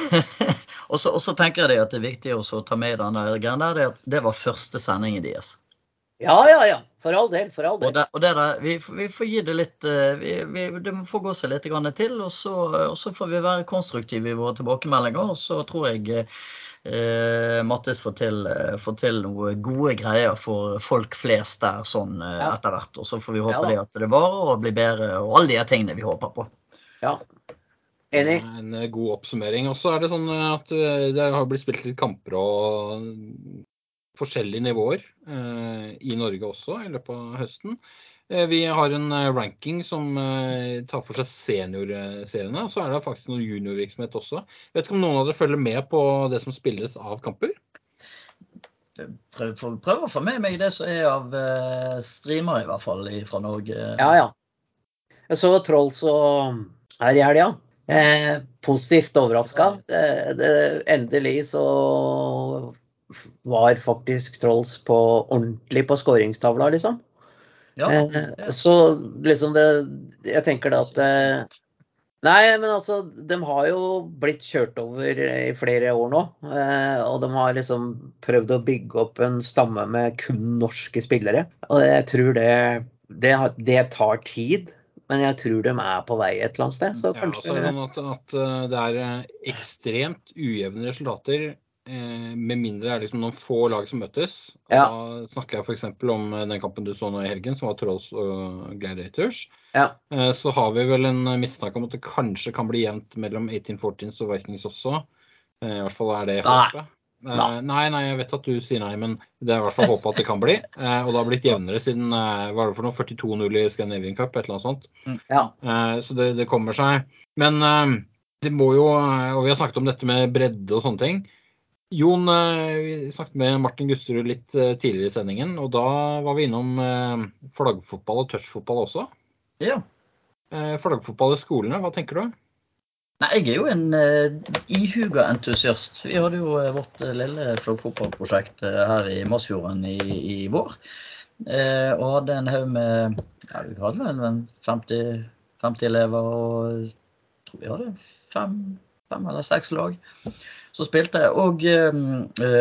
og, så, og så tenker jeg at det er viktig også å ta med den der greien at det var første sendingen deres. Ja, ja, ja. For all del. For all Og, del. det, og det der, vi, vi får gi det litt eh, vi, vi, Det må få gå seg litt grann til, og så, og så får vi være konstruktive i våre tilbakemeldinger. Og så tror jeg eh, Mattis får til, eh, får til noe gode greier for folk flest der sånn eh, Ja. etter hvert. Og så får vi håpe Ja det at det varer og blir bedre, og alle de tingene vi håper på. Ja. Enig. En god oppsummering. Og så er det sånn at det har blitt spilt litt kamper og forskjellige nivåer eh, i Norge også i løpet av høsten. Eh, Vi har en eh, ranking som tar for seg seniorseriene. Og så er det faktisk noe juniorvirksomhet også. Jeg vet ikke om noen av dere følger med på det som spilles av kamper? Prøv, prøv å få med meg det som er av streamer streamere, i hvert fall fra Norge. Ja, ja. Jeg så Trolls og her i helga. Eh, positivt overraska. Endelig så var faktisk Trolls på ordentlig på skåringstavla, liksom. Ja, ja. så liksom det Jeg tenker da at eh, Nei, men altså, de har jo blitt kjørt over i flere år nå. Eh, og de har liksom prøvd å bygge opp en stamme med kun norske spillere. Og jeg tror det, det, det tar tid. Men jeg tror de er på vei et eller annet sted. Så kanskje ja, altså, at, at, eh, det er eh, ekstremt ujevne resultater Eh, med mindre det er liksom noen få lag som møtes. Ja. Da snakker jeg f.eks. om eh, den kampen du så nå i helgen, som var Trolls og Gladiators. Ja. Eh, så har vi vel en mistanke om at det kanskje kan bli jevnt mellom 1814s og Vikings også. I hvert fall er det håpet. Nei. nei, nei, jeg vet at du sier nei, men det er i hvert fall håpet at det kan bli. Og det har blitt jevnere siden hva er det for noe, 42-0 i Scandinavian Cup, et eller annet sånt. Mm. Ja. Så det, det kommer seg. Men det må jo, og vi har snakket om dette med bredde og sånne ting. Jon, eh, vi snakket med Martin Gusterud litt eh, tidligere i sendingen, og da var vi innom eh, flaggfotball og touchfotball også. Ja. Flaggfotball i skolene, hva tenker du? Nei, Jeg er jo en uh, ihuga entusiast. Vi hadde jo vårt lille flaggfotballprosjekt her i Masfjorden i, i vår. Uh, og hadde en haug med ja, vi hadde vel 50, 50 elever og jeg tror vi hadde fem, fem eller seks lag som spilte. Og, eh,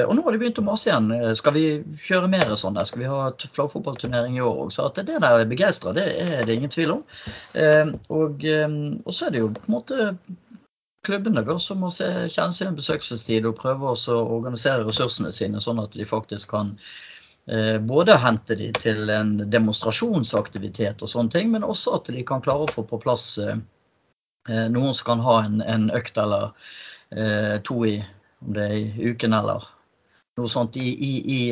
og, nå har de begynt å mase igjen. Skal vi kjøre mer sånn der? Skal vi ha flowfotballturnering i år òg? Så at det der er begeistra, det er det ingen tvil om. Eh, og, eh, og, så er det jo på en måte klubbene da, som må se, kjenne sin besøkelsestid og prøve å organisere ressursene sine, sånn at de faktisk kan både hente de til en demonstrasjonsaktivitet og sånne ting, men også at de kan klare å få på plass noen som kan ha en, en økt eller eh, to i, om det er i uken eller noe sånt i, i, i,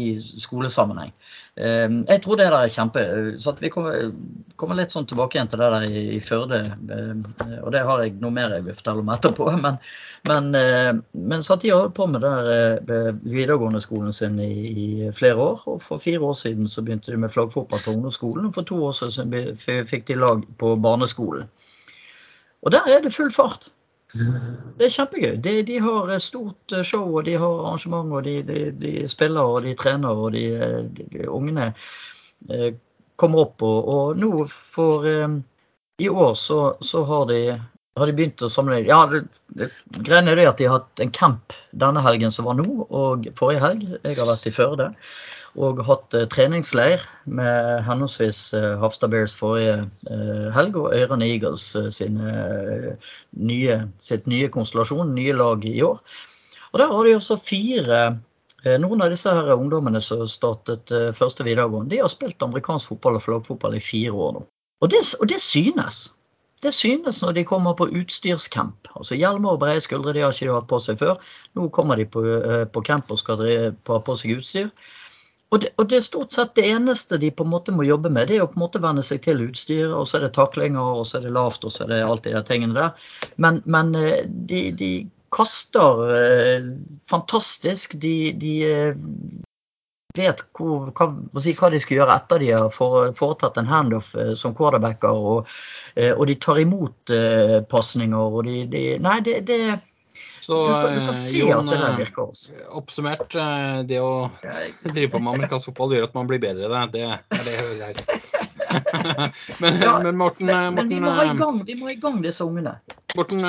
i skolesammenheng. Eh, jeg tror det der er kjempe så Vi kommer, kommer, litt sånn tilbake igjen til det der i, Førde. Eh, og det har jeg noe mer jeg vil fortelle om etterpå. Men, men, eh, men satt de holdt på med der eh, videregående skolen sin i, flere år. Og for fire år siden så begynte de med flaggfotball på ungdomsskolen. Og for to år siden fikk de lag på barneskolen. Og der er det full fart. Det er kjempegøy. De, de, har stort eh, show, og de har arrangement, og de, de, de spiller og de trener, og de, ungene eh, kommer opp. Og, og nå for eh, I år så, så har, har, de, begynt å samle Ja, greia er det at de har hatt en camp denne helgen som var nå, og forrige helg. Jeg har vært i Førde og hatt eh, treningsleir med henholdsvis eh, Hafstad Bears forrige eh, helg og Øyrene Eagles sine nye, sitt nye konstellasjon, nye lag i år. Og Der har de også fire noen av disse her ungdommene som startet første videregående, de har spilt amerikansk fotball og flaggfotball i fire år nå. Og det, og det, synes. Det synes når de kommer på utstyrscamp. Altså Hjelmer og brede skuldre de har ikke de hatt på seg før. Nå kommer de på, på camp og skal ha på seg utstyr. Og det, og det, er stort sett det eneste de på en måte må jobbe med, det er å på en måte venne seg til utstyret. Og så er det taklinger, og så er det lavt, og så er det alt de der tingene der. Men, men eh, de, de, kaster eh, fantastisk. De, de eh, vet hvor, hva, hva, de skal gjøre etter de har foretatt en handoff som quarterbacker. Og, og, de tar imot pasninger. Og de, de Nei, det, det så du kan, du Jon, at det der virker også. Oppsummert, det å drive på med amerikansk fotball gjør at man blir bedre i det. Det er det jeg hører men, ja, men, Morten, men, men vi, må gang, vi må ha i gang disse ungene. Morten,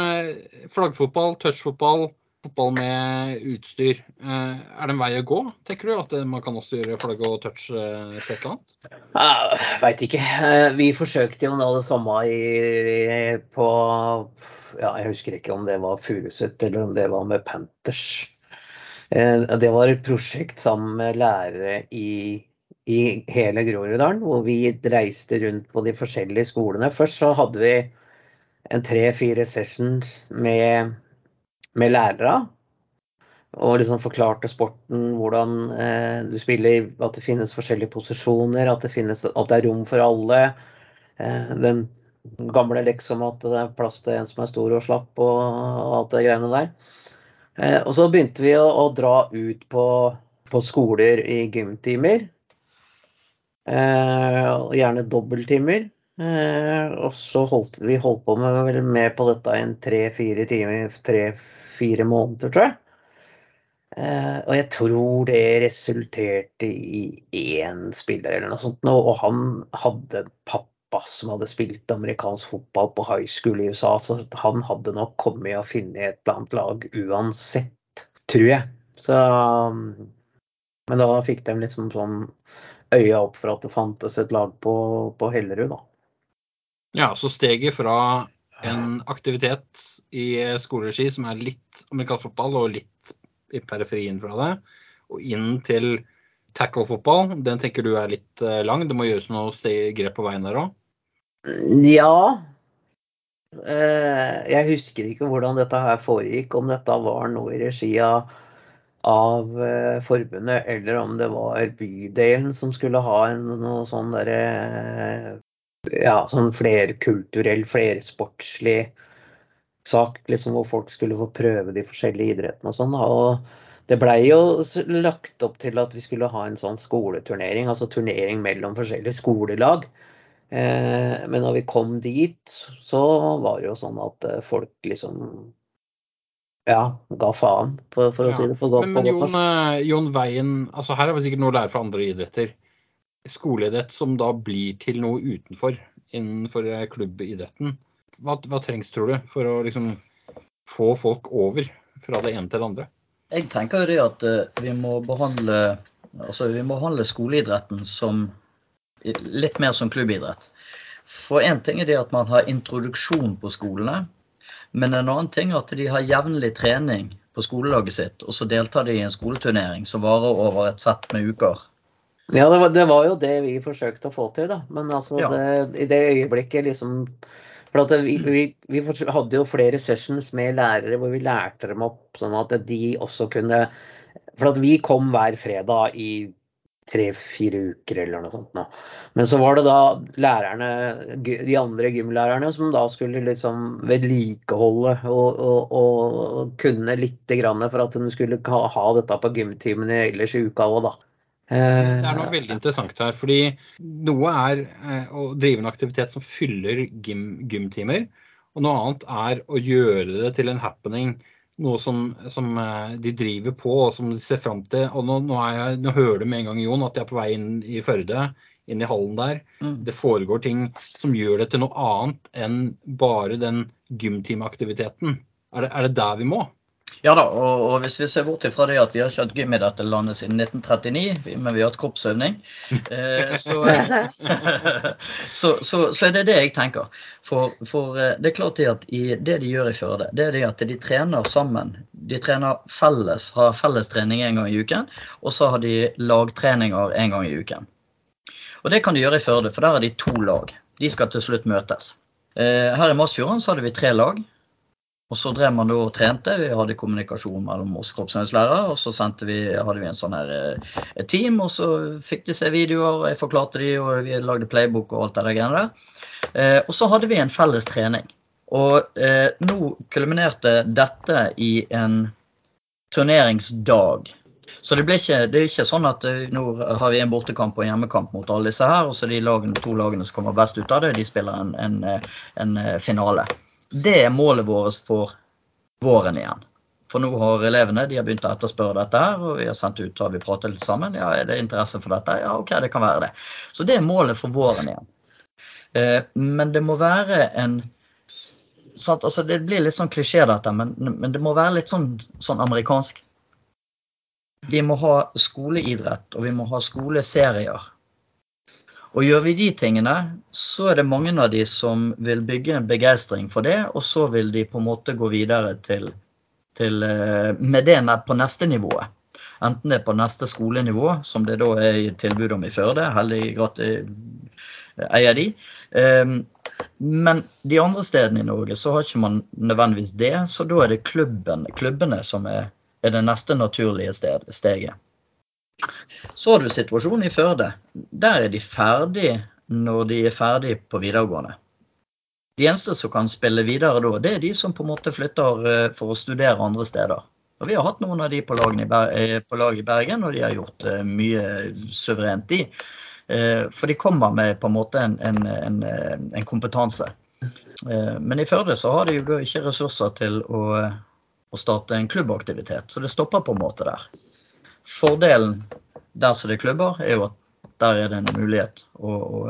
flaggfotball, touchfotball, fotball med utstyr. Er det en vei å gå, tenker du? At man kan også gjøre flagg og touch til et eller annet? Jeg veit ikke. Vi forsøkte jo nå det samme i, på ja, Jeg husker ikke om det var Furuset eller om det var med Panthers. Eh, det var et prosjekt sammen med lærere i, i hele Groruddalen, hvor vi reiste rundt på de forskjellige skolene. Først så hadde vi en tre-fire sessions med, med lærere. Og liksom forklarte sporten, hvordan eh, du spiller, at det finnes forskjellige posisjoner, at det, finnes, at det er rom for alle. Eh, den gamle liksom at det er plass til en som er stor og slapp og alt det greiene der. Eh, og så begynte vi å, å dra ut på, på, skoler i gymtimer. Eh, gjerne dobbelttimer. Eh, og så holdt vi holdt på med, med på dette i tre-fire timer, tre-fire måneder, tror jeg. Eh, og jeg tror det resulterte i én spiller eller noe sånt, og han hadde en pappa som hadde spilt amerikansk fotball på high school i USA, så han hadde nok kommet og funnet et eller annet lag uansett, tror jeg. Så Men da fikk de liksom sånn øya opp for at det fantes et lag på, på Hellerud, da. Ja, så steget fra en aktivitet i skoleregi som er litt amerikansk fotball og litt i periferien fra det, og inn til tackle-fotball, den tenker du er litt eh, lang? Det må gjøres noe grep på veien der òg? Ja. Eh, jeg husker ikke hvordan dette her foregikk, om dette var noe i regi av av eh, forbundet, eller om det var bydelen som skulle ha en noe sånn derre ja, sånn flerkulturell, flersportslig sak, liksom, hvor folk skulle få prøve de forskjellige idrettene og sånn. Og det blei jo lagt opp til at vi skulle ha en sånn skoleturnering, altså turnering mellom forskjellige skolelag. Eh, men når vi kom dit, så var det jo sånn at eh, folk liksom ja, ga faen, for, for å ja. si det for godt. Men, men Jon, uh, Jon, Veien, altså her er vel sikkert noe å lære fra andre idretter. Skoleidrett som da blir til noe utenfor, innenfor eh, klubbidretten. Hva, hva trengs, tror du, for å liksom få folk over fra det ene til det andre? Jeg tenker jo det at uh, vi må behandle altså vi må behandle skoleidretten som litt mer som klubbidrett. For én ting er det at man har introduksjon på skolene. Men en annen ting er at de har jevnlig trening på skolelaget sitt, og så deltar de i en skoleturnering som varer over et sett med uker. Ja, det var, det var jo det vi forsøkte å få til, da. Men altså, ja. det, i det øyeblikket liksom For at vi, vi, vi, hadde jo flere sessions med lærere hvor vi lærte dem opp sånn at de også kunne For at vi kom hver fredag i tre-fire uker eller noe sånt. Nå. Men så var det da lærerne, de andre gymlærerne som da skulle liksom vedlikeholde og, og, og kunne lite grann for at de skulle ha dette på gymtimene ellers i uka òg, da. Det er noe veldig interessant her. fordi noe er eh, å drive en aktivitet som fyller gym, gymtimer. Og noe annet er å gjøre det til en happening noe som, som, eh, de driver på og som de ser fram til. Og nå, nå, jeg, nå hører du med en gang, Jon, at de er på vei inn i Førde, inn i hallen der. Mm. Det foregår ting som gjør det til noe annet enn bare den gymtimeaktiviteten. Er det, er det der vi må? Ja da, og, og, hvis vi ser bort ifra det at vi har ikke hatt gym i dette landet siden 1939, men vi har hatt kroppsøvning, eh, så, så, så, så, er det det jeg tenker. For, for eh, det er klart det at i, det de gjør i Førde, det er det at de trener sammen. De trener felles, har fellestrening en gang i uken, og så har de lagtreninger en gang i uken. Og det kan de gjøre i Førde, for der har de to lag. De skal til slutt møtes. Eh, her i Masfjorden så hadde vi tre lag. Og så drev man og trente. Vi hadde kommunikasjon mellom oss kroppsøvingslærere. Og så vi, hadde vi en sånn her eh, team, og så fikk de se videoer, og jeg forklarte de, og vi lagde playbook og alt det der greiene der. Eh, og så hadde vi en felles trening. Og eh, nå kulminerte dette i en turneringsdag. Så det, ikke, det, er ikke sånn at uh, nå har vi en bortekamp og en hjemmekamp mot alle disse her, og så de lagene, to lagene som kommer best ut av det, de spiller en, en, en finale. Det er målet vårt for våren igjen. For nå har elevene de har begynt å etterspørre dette, og vi har sendt ut har vi pratet litt sammen. Ja, Er det interesse for dette? Ja, OK, det kan være det. Så det er målet for våren igjen. Eh, men det må være en at, altså Det blir litt sånn klisjé, dette, men, men, det må være litt sånn, sånn amerikansk. Vi må ha skoleidrett, og vi må ha skoleserier. Og gjør vi de tingene, så er det mange av de som vil bygge en begeistring for det, og så vil de på en måte gå videre til, til eh, med det på neste nivået. Enten det er på neste skolenivå, som det da er tilbud om i Førde. Heldig gratis eh, eier de. Ehm, men de andre stedene i Norge så har ikke man nødvendigvis det, så da er det klubben, klubbene som er, er det neste naturlige sted, steget. Så har du situasjonen i Førde. Der er de ferdig når de er ferdig på videregående. De eneste som kan spille videre da, det er de som på en måte flytter eh, for å studere andre steder. Og Vi har hatt noen av de på, eh, lag i Bergen, og de har gjort eh, mye suverent, de. For de kommer med på en måte en, en, en kompetanse. Men i Førde så har de jo ikke ressurser til å, å starte en klubbaktivitet, så det stopper på en måte der. Fordelen der som det er klubber, er jo at der er det en mulighet å, å,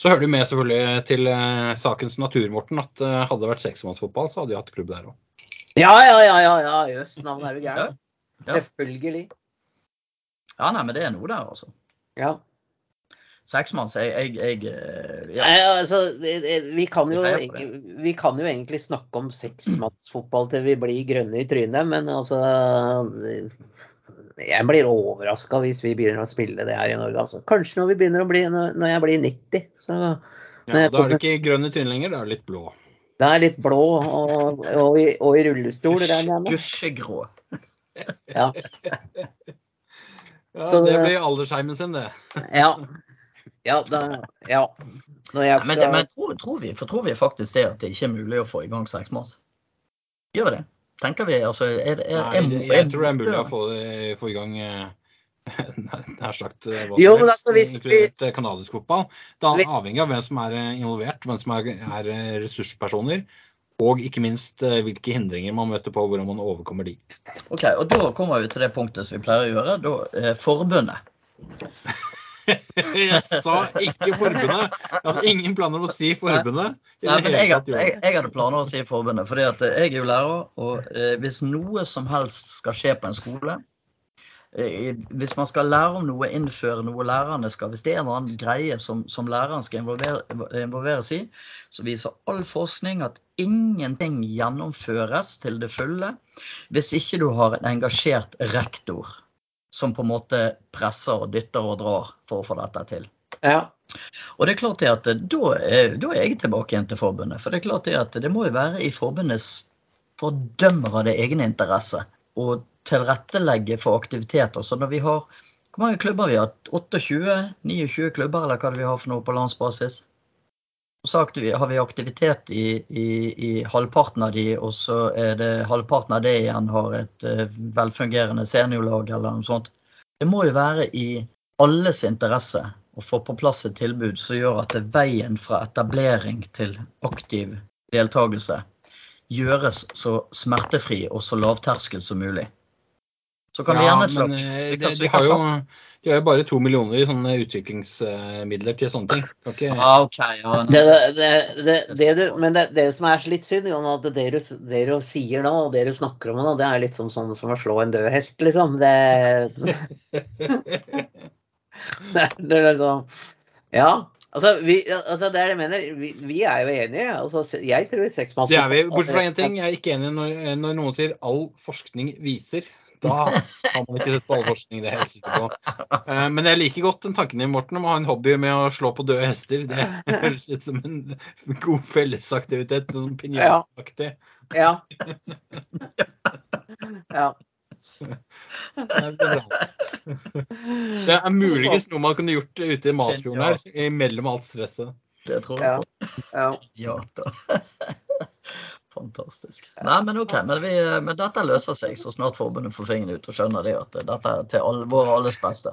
Så hører du med selvfølgelig til eh, sakens natur, Morten, at eh, hadde det vært seksmannsfotball, så hadde de hatt klubb der òg. Ja, ja, ja, ja, ja, jøss, navnet er jo gærent. Ja. Selvfølgelig. Ja, nei, men det er noe der, altså. Ja. Seksmanns, jeg, jeg, jeg eh, ja. Nei, altså, vi, kan jo, vi kan jo egentlig snakke om seksmannsfotball til vi blir grønne i trynet, men altså Jeg blir overraska hvis vi begynner å spille det her i Norge. Altså. Kanskje når vi begynner å bli når jeg blir 90. Så Ja, da er det ikke grønne trinn lenger, det er litt blå. det er litt blå og, og, i, og i rullestol. regner jeg med. Gusjegrå. Ja. Ja, Så det blir aldersheimen sin, det. Ja. Ja, da, ja. Når jeg Men, skal men tror, tror, vi, for tror vi faktisk det at det ikke er mulig å få i gang seksmanns? Gjør vi det? Tenker vi altså er, er, Nei, er, det- jeg tror det er mulig å få, få i gang eh, nær sagt eh, Jo, men altså, hvis inkludert eh, kanadisk fotball. Det er Hvis- avhengig av hvem som er involvert, hvem som er, er ressurspersoner. Og ikke minst hvilke hindringer man møter på, hvordan man overkommer de. Ok, og Da kommer vi til det punktet som vi pleier å gjøre. Da, eh, forbundet. Jeg sa ikke forbundet! Jeg hadde ingen planer om å si forbundet. Nei, men jeg, tatt, jeg, jeg hadde planer å si forbundet. fordi eh, jeg er jo lærer, og eh, hvis noe som helst skal skje på en skole eh, Hvis man skal lære om noe, innføre noe lærerne skal, hvis det er en eller annen greie som, som læreren skal involvere, involveres i, så viser all forskning at ingenting gjennomføres til det fulle hvis ikke du har en engasjert rektor som på en måte presser og dytter og drar for å få dette til. Ja. Og det er klart det at eh, da er, da er jeg tilbake igjen til forbundet. For det er klart det at det må jo være i forbundets fordømmer av det egne interesse å tilrettelegge for aktiviteter. Så når vi har Hvor mange klubber vi har? 28? 29 klubber, eller hva det vi har for noe på landsbasis? Så har vi aktivitet i, i, i halvparten av de, og så er det halvparten av det igjen har et eh, velfungerende seniorlag eller noe sånt. Det må jo være i alles interesse å få på plass et tilbud som gjør at veien fra etablering til aktiv deltakelse gjøres så smertefri og så lavterskel som mulig. Så kan vi gjerne slå men eh, vi de, de, har jo, de har jo bare to millioner i sånne utviklingsmidler til sånne ting. Ikke, Ja. Ja, Det, det, det, det du, men det, det som er så litt synd, Jon, at det du, det du sier nå, og det du snakker om nå, det er litt som, som, som å slå en død hest, liksom. Det, det, det er liksom Ja. Altså, vi, altså, det er det jeg mener. Vi, vi er jo enige. Altså, jeg tror seksmanns Det er vi. Bortsett fra én ting. Jeg er ikke enig når, når noen sier 'all forskning viser'. Da har man ikke sett på det er jeg helt sikker på. Eh, Men jeg liker godt den tanken din, Morten, om å ha en hobby med å slå på døde hester. Det høres ut som en god fellesaktivitet, sånn pinjataktig. Ja. ja. Det er er muligens noe man kunne gjort ute i Masfjorden her, mellom alt stresset. Det tror jeg Ja. ja. Ja da. Fantastisk. Nei, men OK. Men, vi, men dette løser seg så snart forbundet får fingeren ut og skjønner det at dette er til alle, vår alles beste.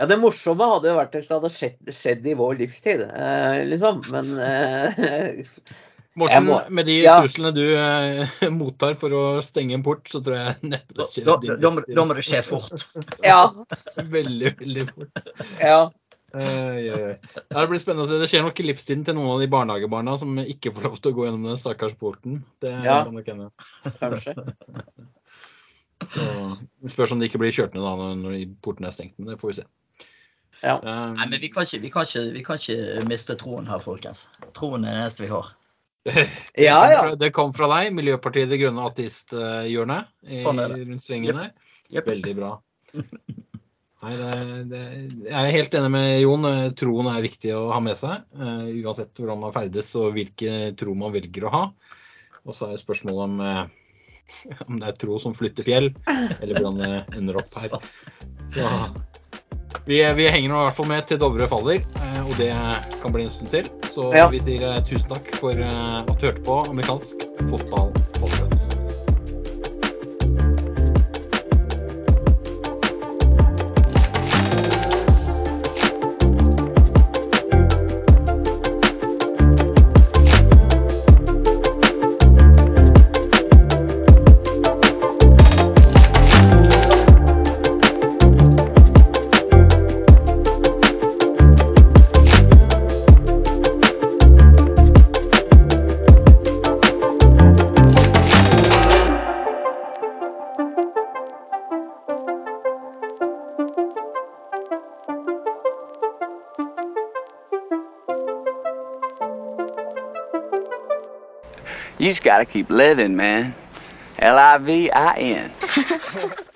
Ja, Det morsomme hadde jo vært hvis det hadde skjedd, skjedd i vår livstid, eh, liksom. Men eh, Morten, må- med de ja. truslene du eh, mottar for å stenge en port, så tror jeg neppe det skjer da, da, da må det skje fort. ja. Veldig, veldig fort. Ja. Det blir spennende å se. Det skjer nok i livstiden til noen av de barnehagebarna som ikke får lov til å gå gjennom den stakkars porten. Det Ja. kan nok hende. Kanskje. Så spørs om de ikke blir kjørt ned da når, porten er stengt, men det får vi se. Ja. Um, Nei, men vi kan, ikke, vi, kan ikke, vi kan ikke miste troen her, folkens. Troen er det eneste vi har. det, Ja, kom fra, det kom fra deg, Miljøpartiet De Grønne ateisthjørnet i- Sånn rundt svingen der. Yep. Veldig bra. Nei, det, det, jeg er helt enig med Jon. Eh, Troen er viktig å ha med seg. Uh, uansett hvordan man ferdes og hvilke tro man velger å ha. Og så er spørsmålet om, uh, om det er tro som flytter fjell, eller hvordan det ender opp her. Så vi, vi henger nå i hvert fall med til Dovre faller, uh, og det kan bli en stund til. Så Ja. vi sier tusen takk for at du hørte på amerikansk fotball just gotta keep living, man. L-I-V-I-N.